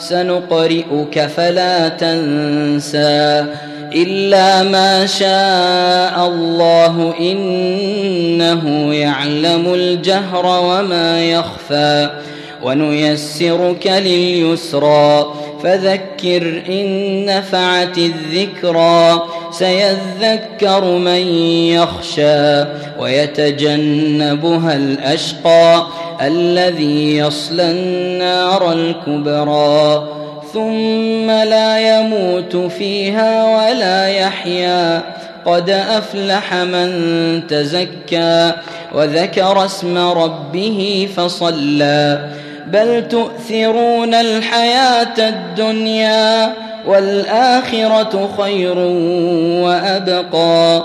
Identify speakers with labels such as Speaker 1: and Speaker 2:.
Speaker 1: سنقرئك فلا تنسى إلا ما شاء الله إنه يعلم الجهر وما يخفى ونيسرك لليسرى فذكر إن نفعت الذكرى سيذكر من يخشى ويتجنبها الأشقى الذي يصلى النار الكبرى ثم لا يموت فيها ولا يحيا. قد أفلح من تزكى وذكر اسم ربه فصلى. بل تؤثرون الحياة الدنيا والآخرة خير وأبقى.